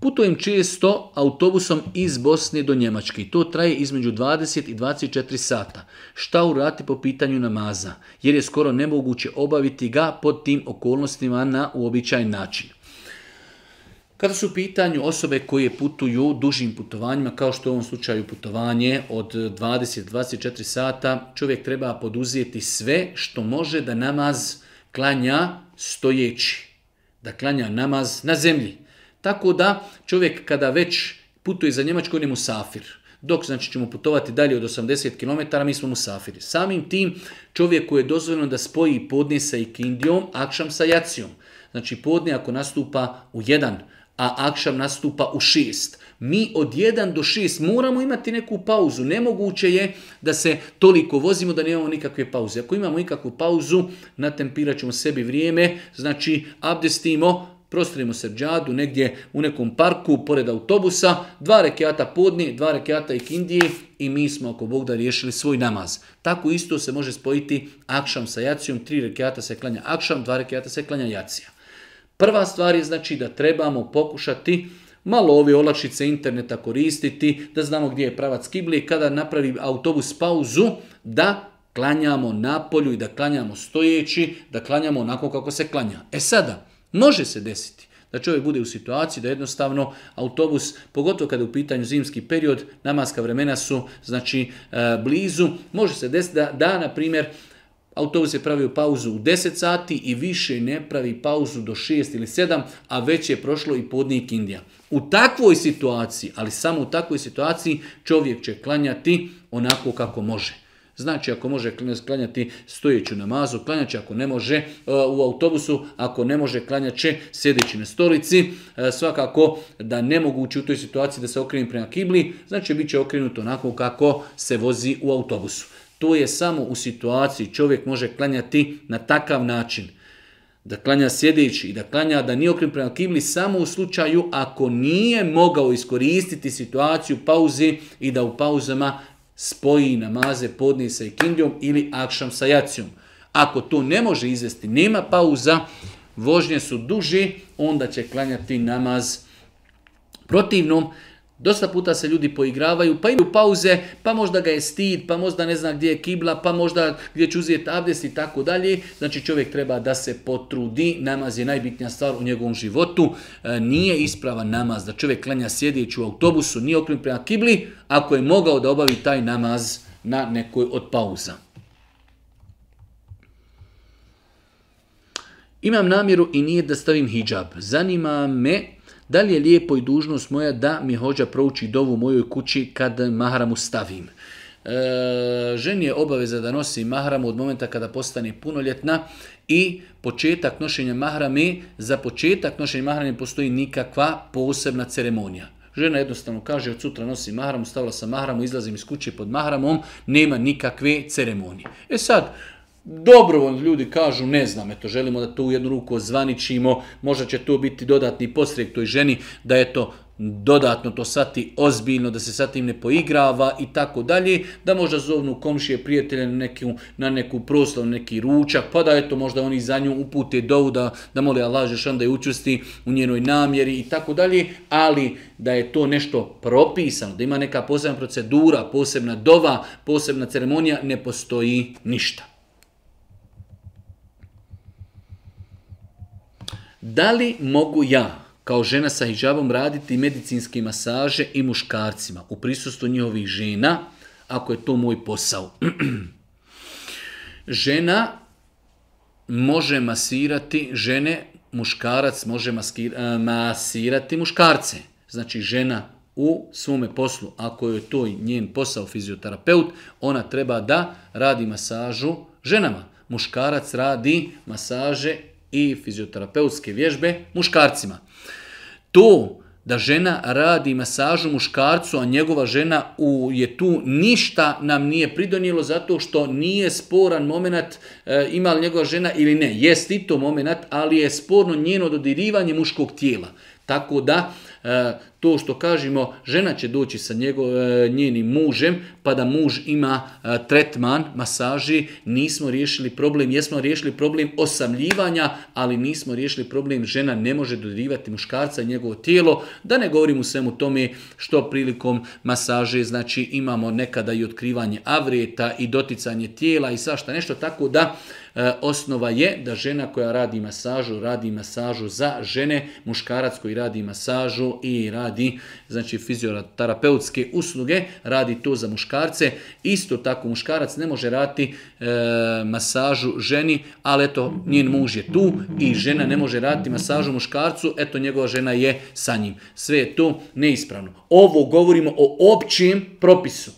Putujem često autobusom iz Bosne do Njemačke to traje između 20 i 24 sata. Šta urati po pitanju namaza? Jer je skoro nemoguće obaviti ga pod tim okolnostima na uobičajen način. Kada su u pitanju osobe koje putuju dužim putovanjima, kao što je u ovom slučaju putovanje od 20-24 sata, čovjek treba poduzijeti sve što može da namaz klanja stojeći. Da klanja namaz na zemlji. Tako da čovjek kada već putuje za Njemačku, on je musafir. Dok znači ćemo putovati dalje od 80 km, mi smo musafiri. Samim tim čovjeku je dozvoljeno da spoji podne sa ikindijom, akšam sa jacijom. Znači podne ako nastupa u jedan, a akšam nastupa u šest. Mi od 1 do 6 moramo imati neku pauzu. Nemoguće je da se toliko vozimo da nemamo nikakve pauze. Ako imamo ikakvu pauzu, natempirat ćemo sebi vrijeme, znači abdestimo, prostorimo srđadu negdje u nekom parku, pored autobusa, dva rekiata podni, dva rekiata i kindiji i mi smo, ako Bog da, riješili svoj namaz. Tako isto se može spojiti akšam sa jacijom, tri rekiata se klanja akšam, dva rekiata se klanja jacija. Prva stvar je znači da trebamo pokušati malo ove olakšice interneta koristiti, da znamo gdje je pravac kibli, kada napravi autobus pauzu, da klanjamo napolju i da klanjamo stojeći, da klanjamo onako kako se klanja. E sada, Može se desiti da čovjek bude u situaciji da jednostavno autobus, pogotovo kada je u pitanju zimski period, namaska vremena su znači e, blizu, može se desiti da, da na primjer, autobus je pravio pauzu u 10 sati i više ne pravi pauzu do 6 ili 7, a već je prošlo i podnik Indija. U takvoj situaciji, ali samo u takvoj situaciji, čovjek će klanjati onako kako može. Znači ako može klanjati stojeću namazu, klanjat ako ne može e, u autobusu, ako ne može klanjaće sjedeći na stolici. E, svakako da nemogući u toj situaciji da se okrenu prema kibli, znači bit će okrenuto onako kako se vozi u autobusu. To je samo u situaciji čovjek može klanjati na takav način da klanja sjedeći i da klanja da nije okrenut prema kibli samo u slučaju ako nije mogao iskoristiti situaciju pauzi i da u pauzama spoji namaze podni sa ikindijom ili akšam sa jacijom. Ako to ne može izvesti, nema pauza, vožnje su duži, onda će klanjati namaz protivnom, Dosta puta se ljudi poigravaju, pa imaju pauze, pa možda ga je stid, pa možda ne zna gdje je kibla, pa možda gdje će uzeti abdest i tako dalje. Znači čovjek treba da se potrudi, namaz je najbitnija stvar u njegovom životu. E, nije ispravan namaz da čovjek klanja sjedijeći u autobusu, nije okrenut prema kibli, ako je mogao da obavi taj namaz na nekoj od pauza. Imam namjeru i nije da stavim hijab. Zanima me da li je lijepo i dužnost moja da mi hođa prouči dovu mojoj kući kad mahramu stavim. E, ženi je obaveza da nosi mahramu od momenta kada postane punoljetna i početak nošenja mahrame, za početak nošenja mahrame postoji nikakva posebna ceremonija. Žena jednostavno kaže od sutra nosi mahramu, stavila sam mahramu, izlazim iz kuće pod mahramom, nema nikakve ceremonije. E sad, Dobrovoljno ljudi kažu, ne znam, eto, želimo da to u jednu ruku ozvaničimo, možda će to biti dodatni postrijek toj ženi, da je to dodatno to sati ozbiljno, da se sa tim ne poigrava i tako dalje, da možda zovnu komšije prijatelje na neku, na neku proslavu, neki ručak, pa da eto možda oni za nju upute dovu da, da mole Allah Žešan da je učusti u njenoj namjeri i tako dalje, ali da je to nešto propisano, da ima neka posebna procedura, posebna dova, posebna ceremonija, ne postoji ništa. Da li mogu ja, kao žena sa hijabom, raditi medicinske masaže i muškarcima u prisustvu njihovih žena, ako je to moj posao? žena može masirati žene, muškarac može eh, masirati muškarce. Znači žena u svome poslu, ako je to njen posao fizioterapeut, ona treba da radi masažu ženama. Muškarac radi masaže i fizioterapeutske vježbe muškarcima. To da žena radi masažu muškarcu, a njegova žena u, je tu, ništa nam nije pridonijelo zato što nije sporan moment e, ima li njegova žena ili ne. Jest i to moment, ali je sporno njeno dodirivanje muškog tijela. Tako da, e, to što kažemo, žena će doći sa njegov, e, njenim mužem, pa da muž ima e, tretman, masaži, nismo riješili problem, jesmo riješili problem osamljivanja, ali nismo riješili problem, žena ne može dodirivati muškarca i njegovo tijelo, da ne govorim u svemu tome što prilikom masaže, znači imamo nekada i otkrivanje avreta i doticanje tijela i svašta nešto, tako da E, osnova je da žena koja radi masažu, radi masažu za žene, muškarac koji radi masažu i radi znači fizioterapeutske usluge, radi to za muškarce. Isto tako muškarac ne može raditi e, masažu ženi, ali eto njen muž je tu i žena ne može raditi masažu muškarcu, eto njegova žena je sa njim. Sve je to neispravno. Ovo govorimo o općem propisu.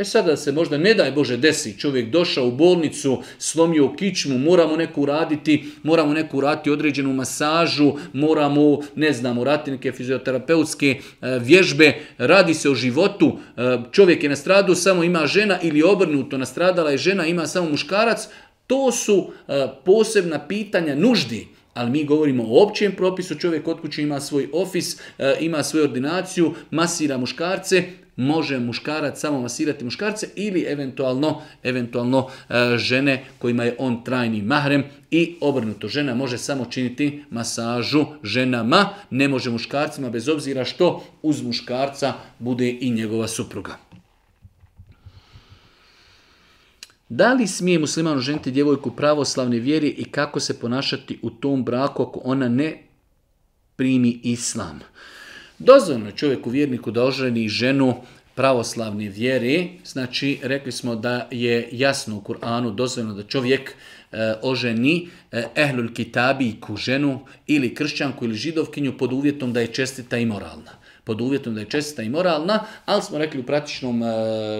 E sada se možda, ne daj Bože, desi, čovjek došao u bolnicu, slomio kičmu, moramo neku raditi, moramo neku raditi određenu masažu, moramo, ne znamo, raditi neke fizioterapeutske e, vježbe, radi se o životu, e, čovjek je stradu, samo ima žena ili obrnuto, nastradala je žena, ima samo muškarac, to su e, posebna pitanja nuždi. Ali mi govorimo o općem propisu, čovjek od kuće ima svoj ofis, ima svoju ordinaciju, masira muškarce, može muškarac samo masirati muškarce ili eventualno, eventualno e, žene kojima je on trajni mahrem i obrnuto. Žena može samo činiti masažu ženama, ne može muškarcima bez obzira što uz muškarca bude i njegova supruga. Da li smije musliman ženiti djevojku pravoslavne vjeri i kako se ponašati u tom braku ako ona ne primi islam? Dozvoljno je čovjeku vjerniku da oženi ženu pravoslavne vjeri, znači rekli smo da je jasno u Kur'anu dozvoljeno da čovjek e, oženi e, ehlul kitabijku ženu ili kršćanku ili židovkinju pod uvjetom da je čestita i moralna. Pod uvjetom da je čestita i moralna, ali smo rekli u praktičnom e,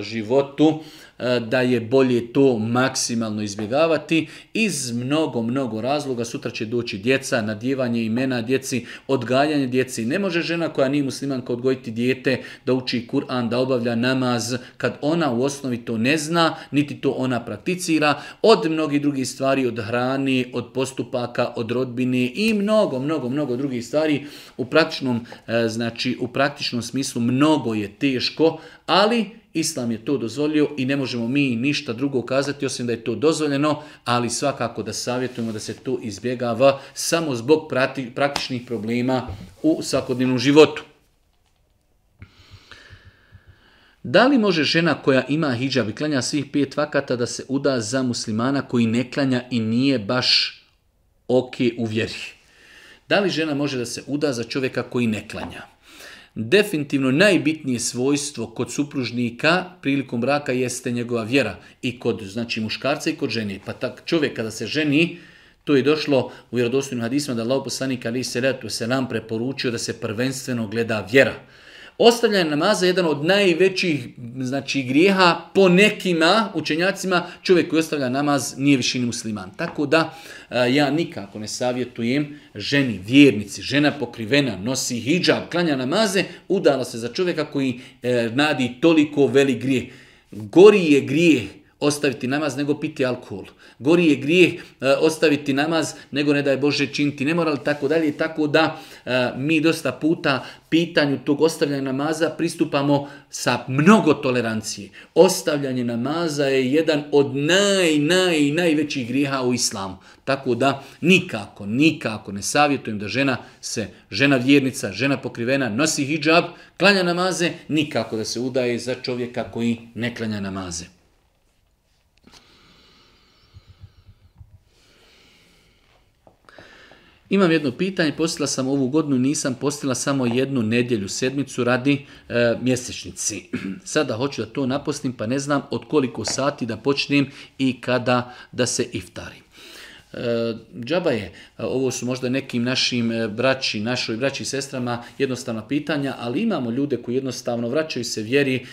životu E, da je bolje to maksimalno izbjegavati iz mnogo, mnogo razloga. Sutra će doći djeca, nadjevanje imena djeci, odgajanje djeci. Ne može žena koja nije muslimanka odgojiti dijete da uči Kur'an, da obavlja namaz, kad ona u osnovi to ne zna, niti to ona prakticira, od mnogi drugih stvari, od hrani, od postupaka, od rodbine i mnogo, mnogo, mnogo drugih stvari. U praktičnom, e, znači, u praktičnom smislu mnogo je teško, ali Islam je to dozvolio i ne možemo mi ništa drugo ukazati osim da je to dozvoljeno, ali svakako da savjetujemo da se to izbjegava samo zbog praktičnih problema u svakodnevnom životu. Da li može žena koja ima hijab i klanja svih pet vakata da se uda za muslimana koji ne klanja i nije baš ok u vjeri? Da li žena može da se uda za čovjeka koji ne klanja? Definitivno najbitnije svojstvo kod supružnika prilikom braka jeste njegova vjera i kod znači muškarca i kod žene. Pa tak čovjek kada se ženi, to je došlo u vjerodostojnim hadisima da Allahu poslanik ali se nam preporučio da se prvenstveno gleda vjera. Ostavljanje namaza je jedan od najvećih znači, grijeha po nekima učenjacima. Čovjek koji ostavlja namaz nije višini musliman. Tako da e, ja nikako ne savjetujem ženi, vjernici, žena pokrivena, nosi hijab, klanja namaze, udala se za čovjeka koji e, radi nadi toliko velik grijeh. Gori je grijeh ostaviti namaz nego piti alkohol. Gori je grijeh e, ostaviti namaz nego ne je Bože činiti nemoral i tako dalje. Tako da e, mi dosta puta pitanju tog ostavljanja namaza pristupamo sa mnogo tolerancije. Ostavljanje namaza je jedan od naj, naj, najvećih grijeha u islamu. Tako da nikako, nikako ne savjetujem da žena se, žena vjernica, žena pokrivena, nosi hijab, klanja namaze, nikako da se udaje za čovjeka koji ne klanja namaze. Imam jedno pitanje, postila sam ovu godinu, nisam postila samo jednu nedjelju, sedmicu radi e, mjesečnici. Sada hoću da to napostim, pa ne znam od koliko sati da počnem i kada da se iftarim. E, džaba je, e, ovo su možda nekim našim e, braći, našoj braći i sestrama jednostavna pitanja, ali imamo ljude koji jednostavno vraćaju se vjeri,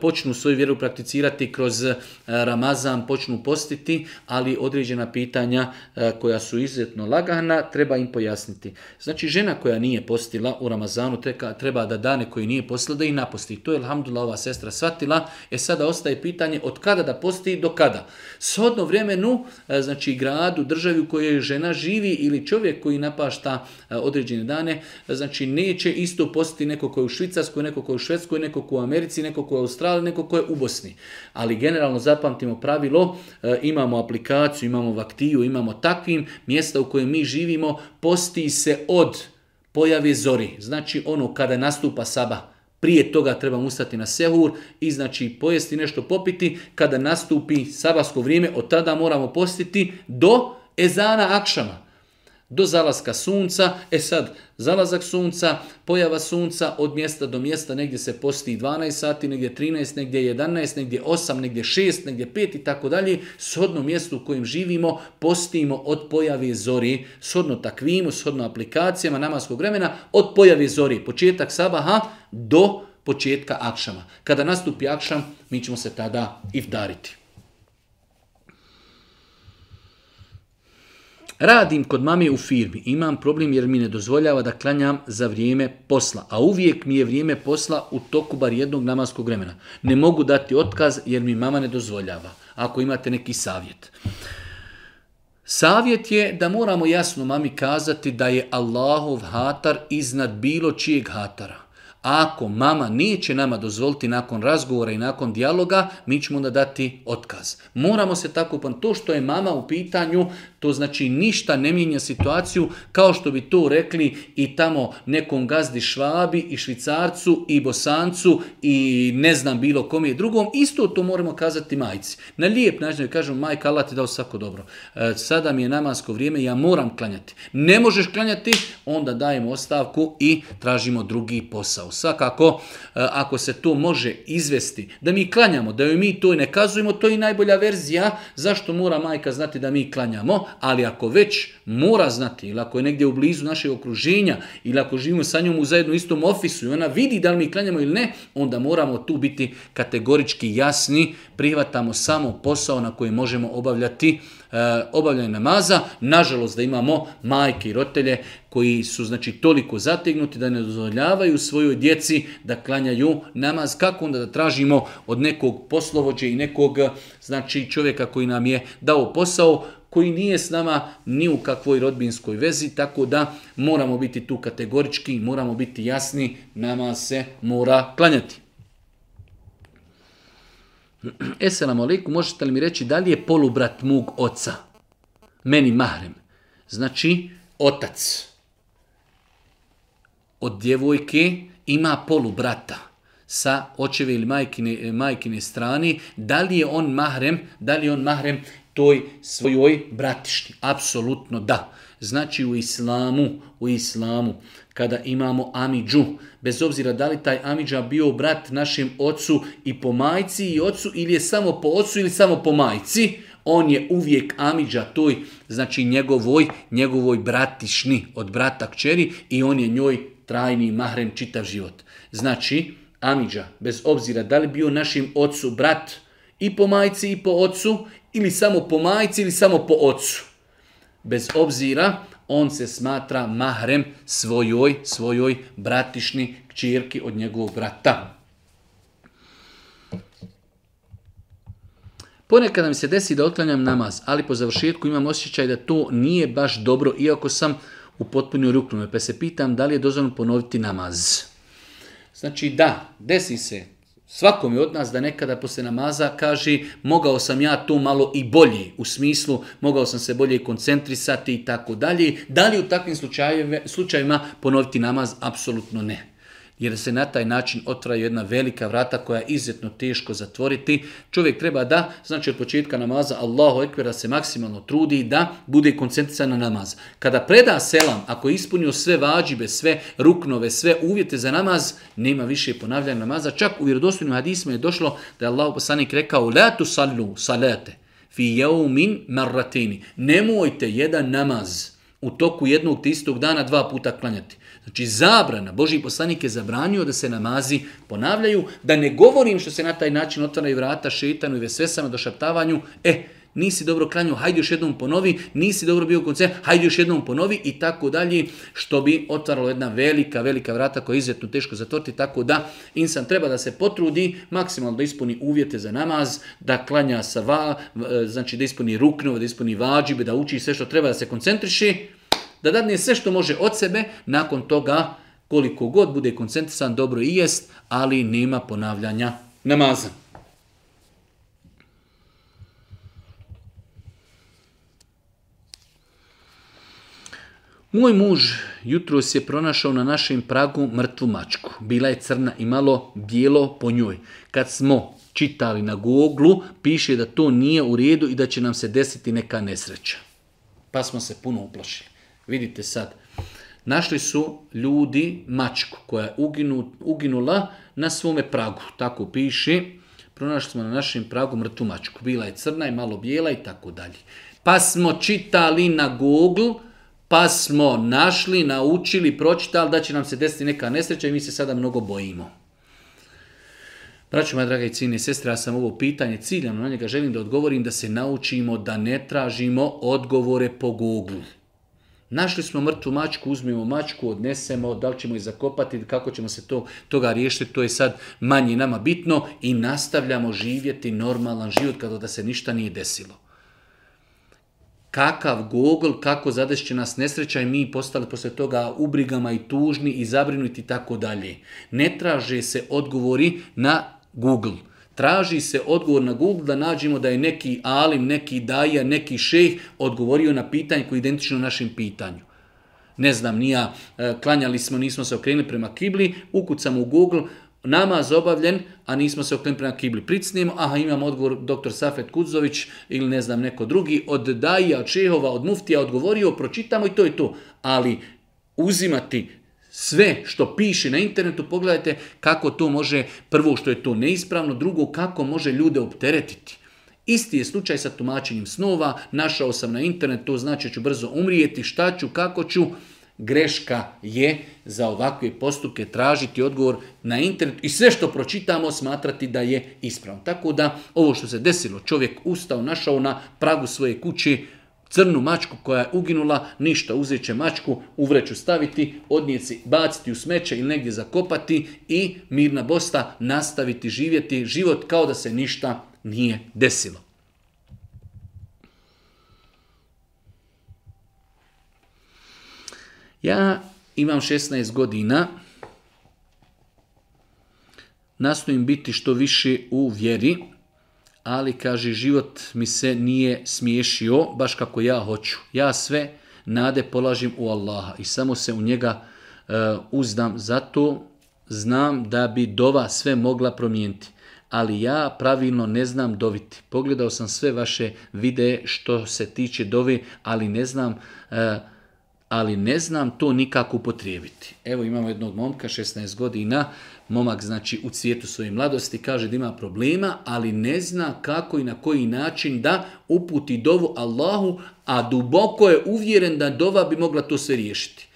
počnu svoju vjeru prakticirati kroz Ramazan, počnu postiti, ali određena pitanja koja su izuzetno lagana treba im pojasniti. Znači žena koja nije postila u Ramazanu treba da dane koji nije postila da i naposti. To je alhamdulillah ova sestra shvatila, e sada ostaje pitanje od kada da posti do kada. Shodno vremenu, znači gradu, državu, državi u kojoj žena živi ili čovjek koji napašta e, određene dane, e, znači neće isto postiti neko koji je u Švicarskoj, neko koji je u Švedskoj, neko koji je u Americi, neko koji je u Australiji, neko koji je u Bosni. Ali generalno zapamtimo pravilo, e, imamo aplikaciju, imamo vaktiju, imamo takvim mjesta u kojem mi živimo, posti se od pojave zori. Znači ono kada nastupa saba, prije toga trebamo ustati na sehur i znači pojesti nešto popiti. Kada nastupi sabasko vrijeme, od tada moramo postiti do ezana akšama do zalaska sunca, e sad, zalazak sunca, pojava sunca od mjesta do mjesta, negdje se posti 12 sati, negdje 13, negdje 11, negdje 8, negdje 6, negdje 5 i tako dalje, shodno mjestu u kojem živimo, postimo od pojave zori, shodno takvimu, shodno aplikacijama namaskog vremena, od pojave zori, početak sabaha do početka akšama. Kada nastupi akšam, mi ćemo se tada iftariti. Radim kod mame u firmi, imam problem jer mi ne dozvoljava da klanjam za vrijeme posla, a uvijek mi je vrijeme posla u toku bar jednog namaskog vremena. Ne mogu dati otkaz jer mi mama ne dozvoljava, ako imate neki savjet. Savjet je da moramo jasno mami kazati da je Allahov hatar iznad bilo čijeg hatara. Ako mama neće nama dozvoliti nakon razgovora i nakon dijaloga, mi ćemo da dati otkaz. Moramo se tako, to što je mama u pitanju, to znači ništa ne mijenja situaciju kao što bi to rekli i tamo nekom gazdi Švabi i Švicarcu i Bosancu i ne znam bilo kom je drugom. Isto to moramo kazati majci. Na lijep način kažemo majka Allah ti dao svako dobro. E, sada mi je namasko vrijeme, ja moram klanjati. Ne možeš klanjati, onda dajemo ostavku i tražimo drugi posao. Svakako, e, ako se to može izvesti, da mi klanjamo, da joj mi to i ne kazujemo, to je najbolja verzija. Zašto mora majka znati da mi klanjamo? ali ako već mora znati, ili ako je negdje u blizu našeg okruženja, ili ako živimo sa njom u zajedno istom ofisu i ona vidi da li mi klanjamo ili ne, onda moramo tu biti kategorički jasni, prihvatamo samo posao na koji možemo obavljati e, obavljanje namaza. Nažalost da imamo majke i rotelje koji su znači toliko zategnuti da ne dozvoljavaju svojoj djeci da klanjaju namaz. Kako onda da tražimo od nekog poslovođe i nekog eh, znači čovjeka koji nam je dao posao koji nije s nama ni u kakvoj rodbinskoj vezi, tako da moramo biti tu kategorički, moramo biti jasni, nama se mora klanjati. Esselamu alaikum, možete li mi reći da li je polubrat mog oca? Meni mahrem. Znači, otac od djevojke ima polubrata sa očeve ili majkine, majkine strani da li je on mahrem, da li on mahrem toj svojoj bratišti. Apsolutno da. Znači u islamu, u islamu, kada imamo amidžu, bez obzira da li taj amidža bio brat našem ocu i po majci i ocu ili je samo po ocu ili samo po majci, on je uvijek amidža toj, znači njegovoj, njegovoj bratišni od brata kćeri i on je njoj trajni mahrem čitav život. Znači, amidža, bez obzira da li bio našim ocu brat i po majci i po ocu ili samo po majci ili samo po ocu. Bez obzira, on se smatra mahrem svojoj, svojoj bratišni kćirki od njegovog brata. Ponekad nam se desi da otklanjam namaz, ali po završetku imam osjećaj da to nije baš dobro, iako sam u potpunju ruknu, pa se pitam da li je dozvoljeno ponoviti namaz. Znači da, desi se Svakom je od nas da nekada poslije namaza kaže mogao sam ja to malo i bolji, u smislu mogao sam se bolje koncentrisati i tako dalje. Da li u takvim slučajevima ponoviti namaz? Apsolutno ne jer se na taj način otvaraju jedna velika vrata koja je izuzetno teško zatvoriti. Čovjek treba da, znači od početka namaza, Allahu da se maksimalno trudi da bude koncentrirana na namaz. Kada preda selam, ako je ispunio sve vađibe, sve ruknove, sve uvjete za namaz, nema više ponavljanja namaza. Čak u vjerodostojnim hadisma je došlo da je Allah poslanik rekao, letu salu, salete, fi jeumin marratini. Nemojte jedan namaz u toku jednog te istog dana dva puta klanjati. Znači zabrana, Boži poslanik je zabranio da se namazi ponavljaju, da ne govorim što se na taj način otvaraju vrata šetanu i vesvesama, došaptavanju, e, nisi dobro klanjao, hajde još jednom ponovi, nisi dobro bio koncert, hajde još jednom ponovi i tako dalje, što bi otvaralo jedna velika, velika vrata koja je izuzetno teško zatvoriti, tako da insan treba da se potrudi, maksimalno da ispuni uvjete za namaz, da klanja sa e, znači da ispuni ruknove, da ispuni vađibe, da uči sve što treba da se koncentriši, da dadne sve što može od sebe, nakon toga koliko god bude koncentrisan, dobro i jest, ali nema ponavljanja namaza. Moj muž jutros je pronašao na našem pragu mrtvu mačku. Bila je crna i malo bijelo po njoj. Kad smo čitali na googlu, piše da to nije u redu i da će nam se desiti neka nesreća. Pa smo se puno uplašili. Vidite sad, našli su ljudi mačku koja je uginu, uginula na svome pragu, tako piše. Pronašli smo na našem pragu mrtu mačku. Bila je crna i malo bijela i tako dalje. Pa smo čitali na Google, pa smo našli, naučili, pročitali da će nam se desiti neka nesreća i mi se sada mnogo bojimo. Braćo moja draga i cijene sestre, ja sam ovo pitanje ciljano na njega želim da odgovorim da se naučimo da ne tražimo odgovore po Google. Našli smo mrtvu mačku, uzmimo mačku, odnesemo, da li ćemo ih zakopati, kako ćemo se to, toga riješiti, to je sad manje nama bitno i nastavljamo živjeti normalan život kada da se ništa nije desilo. Kakav Google, kako zadešće nas nesreća i mi postali poslije toga ubrigama i tužni i zabrinuti i tako dalje. Ne traže se odgovori na Google Traži se odgovor na Google da nađemo da je neki alim, neki daja, neki šejh odgovorio na pitanje koje je identično našem pitanju. Ne znam, nija, e, klanjali smo, nismo se okrenuli prema kibli, ukucamo u Google, namaz obavljen, a nismo se okrenuli prema kibli. Pricnijemo, aha, imam odgovor dr. Safet Kudzović ili ne znam neko drugi, od daja, od Čehova, od Muftija odgovorio, pročitamo i to je to. Ali uzimati sve što piše na internetu, pogledajte kako to može, prvo što je to neispravno, drugo kako može ljude opteretiti. Isti je slučaj sa tumačenjem snova, našao sam na internetu, to znači ću brzo umrijeti, šta ću, kako ću. Greška je za ovakve postupke tražiti odgovor na internet i sve što pročitamo smatrati da je ispravno. Tako da ovo što se desilo, čovjek ustao, našao na pragu svoje kući, crnu mačku koja je uginula, ništa, uzet će mačku, u vreću staviti, odnijeti baciti u smeće ili negdje zakopati i mirna bosta nastaviti živjeti život kao da se ništa nije desilo. Ja imam 16 godina, nastojim biti što više u vjeri, ali kaže život mi se nije smiješio baš kako ja hoću. Ja sve nade polažim u Allaha i samo se u njega uh, uzdam. Zato znam da bi dova sve mogla promijeniti, ali ja pravilno ne znam doviti. Pogledao sam sve vaše videe što se tiče dovi, ali ne znam e, ali ne znam to nikako upotrijebiti. Evo imamo jednog momka, 16 godina, momak znači u cvijetu svoje mladosti, kaže da ima problema, ali ne zna kako i na koji način da uputi dovu Allahu, a duboko je uvjeren da dova bi mogla to sve riješiti.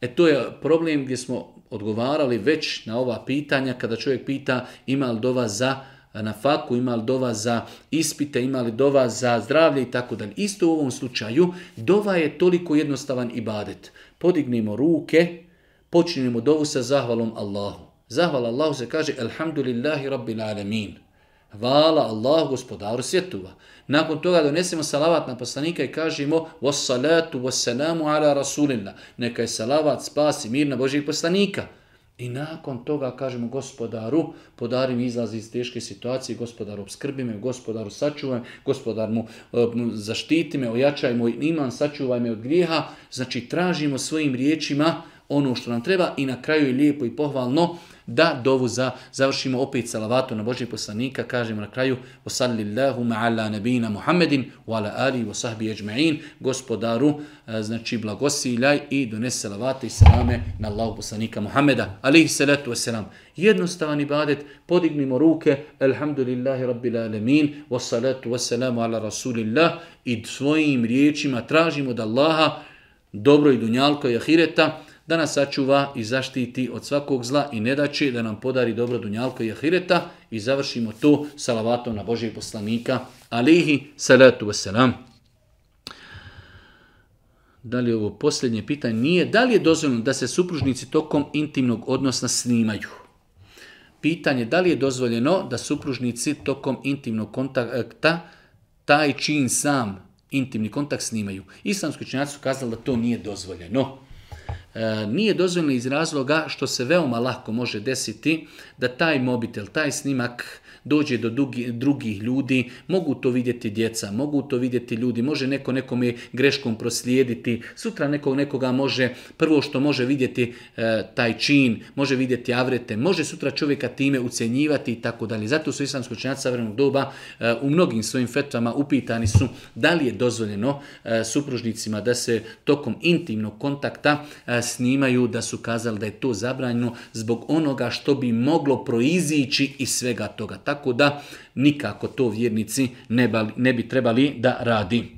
E to je problem gdje smo odgovarali već na ova pitanja, kada čovjek pita ima li dova za na faku, ima li dova za ispite, ima li dova za zdravlje i tako dalje. Isto u ovom slučaju, dova je toliko jednostavan ibadet. Podignimo ruke, počinimo dovu sa zahvalom Allahu. Zahvala Allahu se kaže Elhamdulillahi Rabbil Alemin Hvala Allah gospodaru svjetova. Nakon toga donesemo salavat na poslanika i kažemo Wassalatu wassalamu ala rasulina Neka je salavat spasi mir na Božih poslanika. I nakon toga kažemo gospodaru, podari mi iz teške situacije, gospodaru obskrbi me, gospodaru sačuvaj, gospodar mu e, zaštiti me, ojačaj moj iman, sačuvaj me od grijeha. Znači tražimo svojim riječima ono što nam treba i na kraju je lijepo i pohvalno da dovu za, završimo opet salavatu na boži poslanika, kažemo na kraju, nabina Muhammedin wa ala ali wa sahbi أَجْمَعِينَ Gospodaru, e, znači blagosiljaj i donese salavate i salame na Allahu poslanika Muhameda, alihi salatu salam. Jednostavan ibadet, podignimo ruke, alhamdulillahi rabbil alemin, wa wassalamu ala rasulillah i svojim riječima tražimo da Allaha dobro i dunjalko i ahireta, da nas sačuva i zaštiti od svakog zla i nedaće, da nam podari dobro dunjalka i ahireta i završimo to salavatom na Božeg poslanika, alihi salatu wasalam. Da li je ovo posljednje pitanje? Nije. Da li je dozvoljeno da se supružnici tokom intimnog odnosa snimaju? Pitanje da li je dozvoljeno da supružnici tokom intimnog kontakta taj čin sam intimni kontakt snimaju. Islamski činjaci su kazali da to nije dozvoljeno. E, nije dozvoljno iz razloga što se veoma lako može desiti da taj mobitel, taj snimak dođe do drugih ljudi, mogu to vidjeti djeca, mogu to vidjeti ljudi, može neko nekom je greškom proslijediti, sutra nekog nekoga može, prvo što može vidjeti e, taj čin, može vidjeti avrete, može sutra čovjeka time ucenjivati i tako dalje. Zato su islamsko činjaci doba e, u mnogim svojim fetvama upitani su da li je dozvoljeno e, supružnicima da se tokom intimnog kontakta e, snimaju, da su kazali da je to zabranjeno zbog onoga što bi moglo proizići iz svega toga tako da nikako to vjernici ne, ne bi trebali da radi.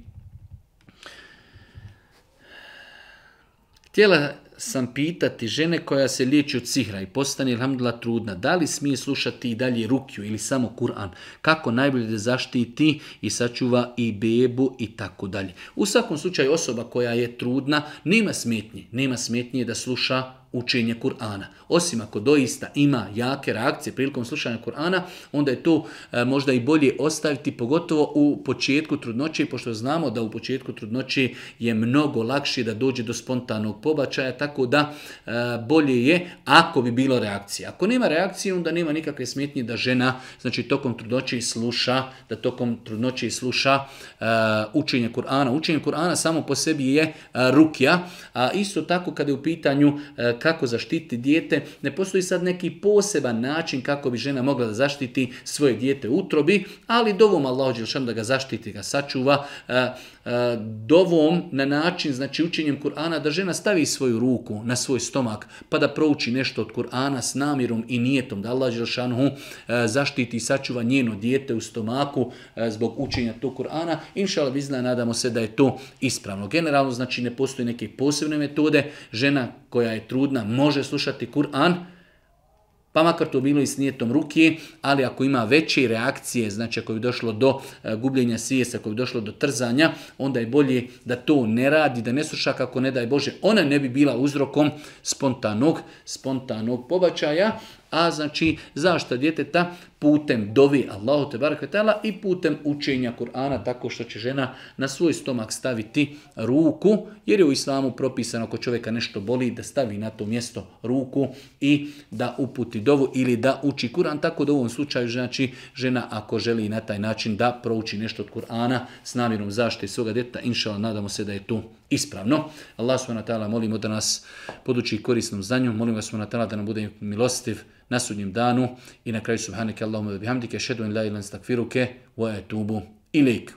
Htjela sam pitati žene koja se liječi od sihra i postane ilhamdula trudna, da li smije slušati i dalje rukju ili samo Kur'an? Kako najbolje da zaštiti i sačuva i bebu i tako dalje. U svakom slučaju osoba koja je trudna nema smetnje. Nema smetnje da sluša učenje Kur'ana. Osim ako doista ima jake reakcije prilikom slušanja Kur'ana, onda je to e, možda i bolje ostaviti, pogotovo u početku trudnoće, pošto znamo da u početku trudnoće je mnogo lakše da dođe do spontanog pobačaja, tako da e, bolje je ako bi bilo reakcije. Ako nema reakcije, onda nema nikakve smetnje da žena znači tokom trudnoće sluša, da tokom trudnoće sluša e, učenje Kur'ana. Učenje Kur'ana samo po sebi je rukja, a isto tako kada je u pitanju kako zaštiti dijete. Ne postoji sad neki poseban način kako bi žena mogla da zaštiti svoje dijete utrobi, ali dovom Allah da ga zaštiti, ga sačuva, dovom na način, znači učenjem Kur'ana, da žena stavi svoju ruku na svoj stomak, pa da prouči nešto od Kur'ana s namirom i nijetom, da Allah zaštiti i sačuva njeno dijete u stomaku zbog učenja tog Kur'ana. Inšala vizna, nadamo se da je to ispravno. Generalno, znači, ne postoji neke posebne metode. Žena koja je trudna, trudna može slušati Kur'an, pa makar to bilo i s nijetom ruke, ali ako ima veće reakcije, znači ako bi došlo do e, gubljenja svijesa, ako je došlo do trzanja, onda je bolje da to ne radi, da ne sluša kako ne daj Bože. Ona ne bi bila uzrokom spontanog, spontanog pobačaja, a znači zašta djeteta putem dovi Allahu te barakvetala i putem učenja Kur'ana tako što će žena na svoj stomak staviti ruku jer je u islamu propisano ako čovjeka nešto boli da stavi na to mjesto ruku i da uputi dovu ili da uči Kur'an tako da u ovom slučaju znači žena ako želi na taj način da prouči nešto od Kur'ana s namjerom zaštite svoga djeteta inshallah nadamo se da je tu ispravno. Allah subhanahu wa ta'ala molimo da nas poduči korisnom znanju, molimo vas subhanahu wa ta'ala da nam bude milostiv na sudnjem danu i na kraju subhanaka Allahumma wa bihamdika ashhadu an la ilaha illa wa atubu ilaik.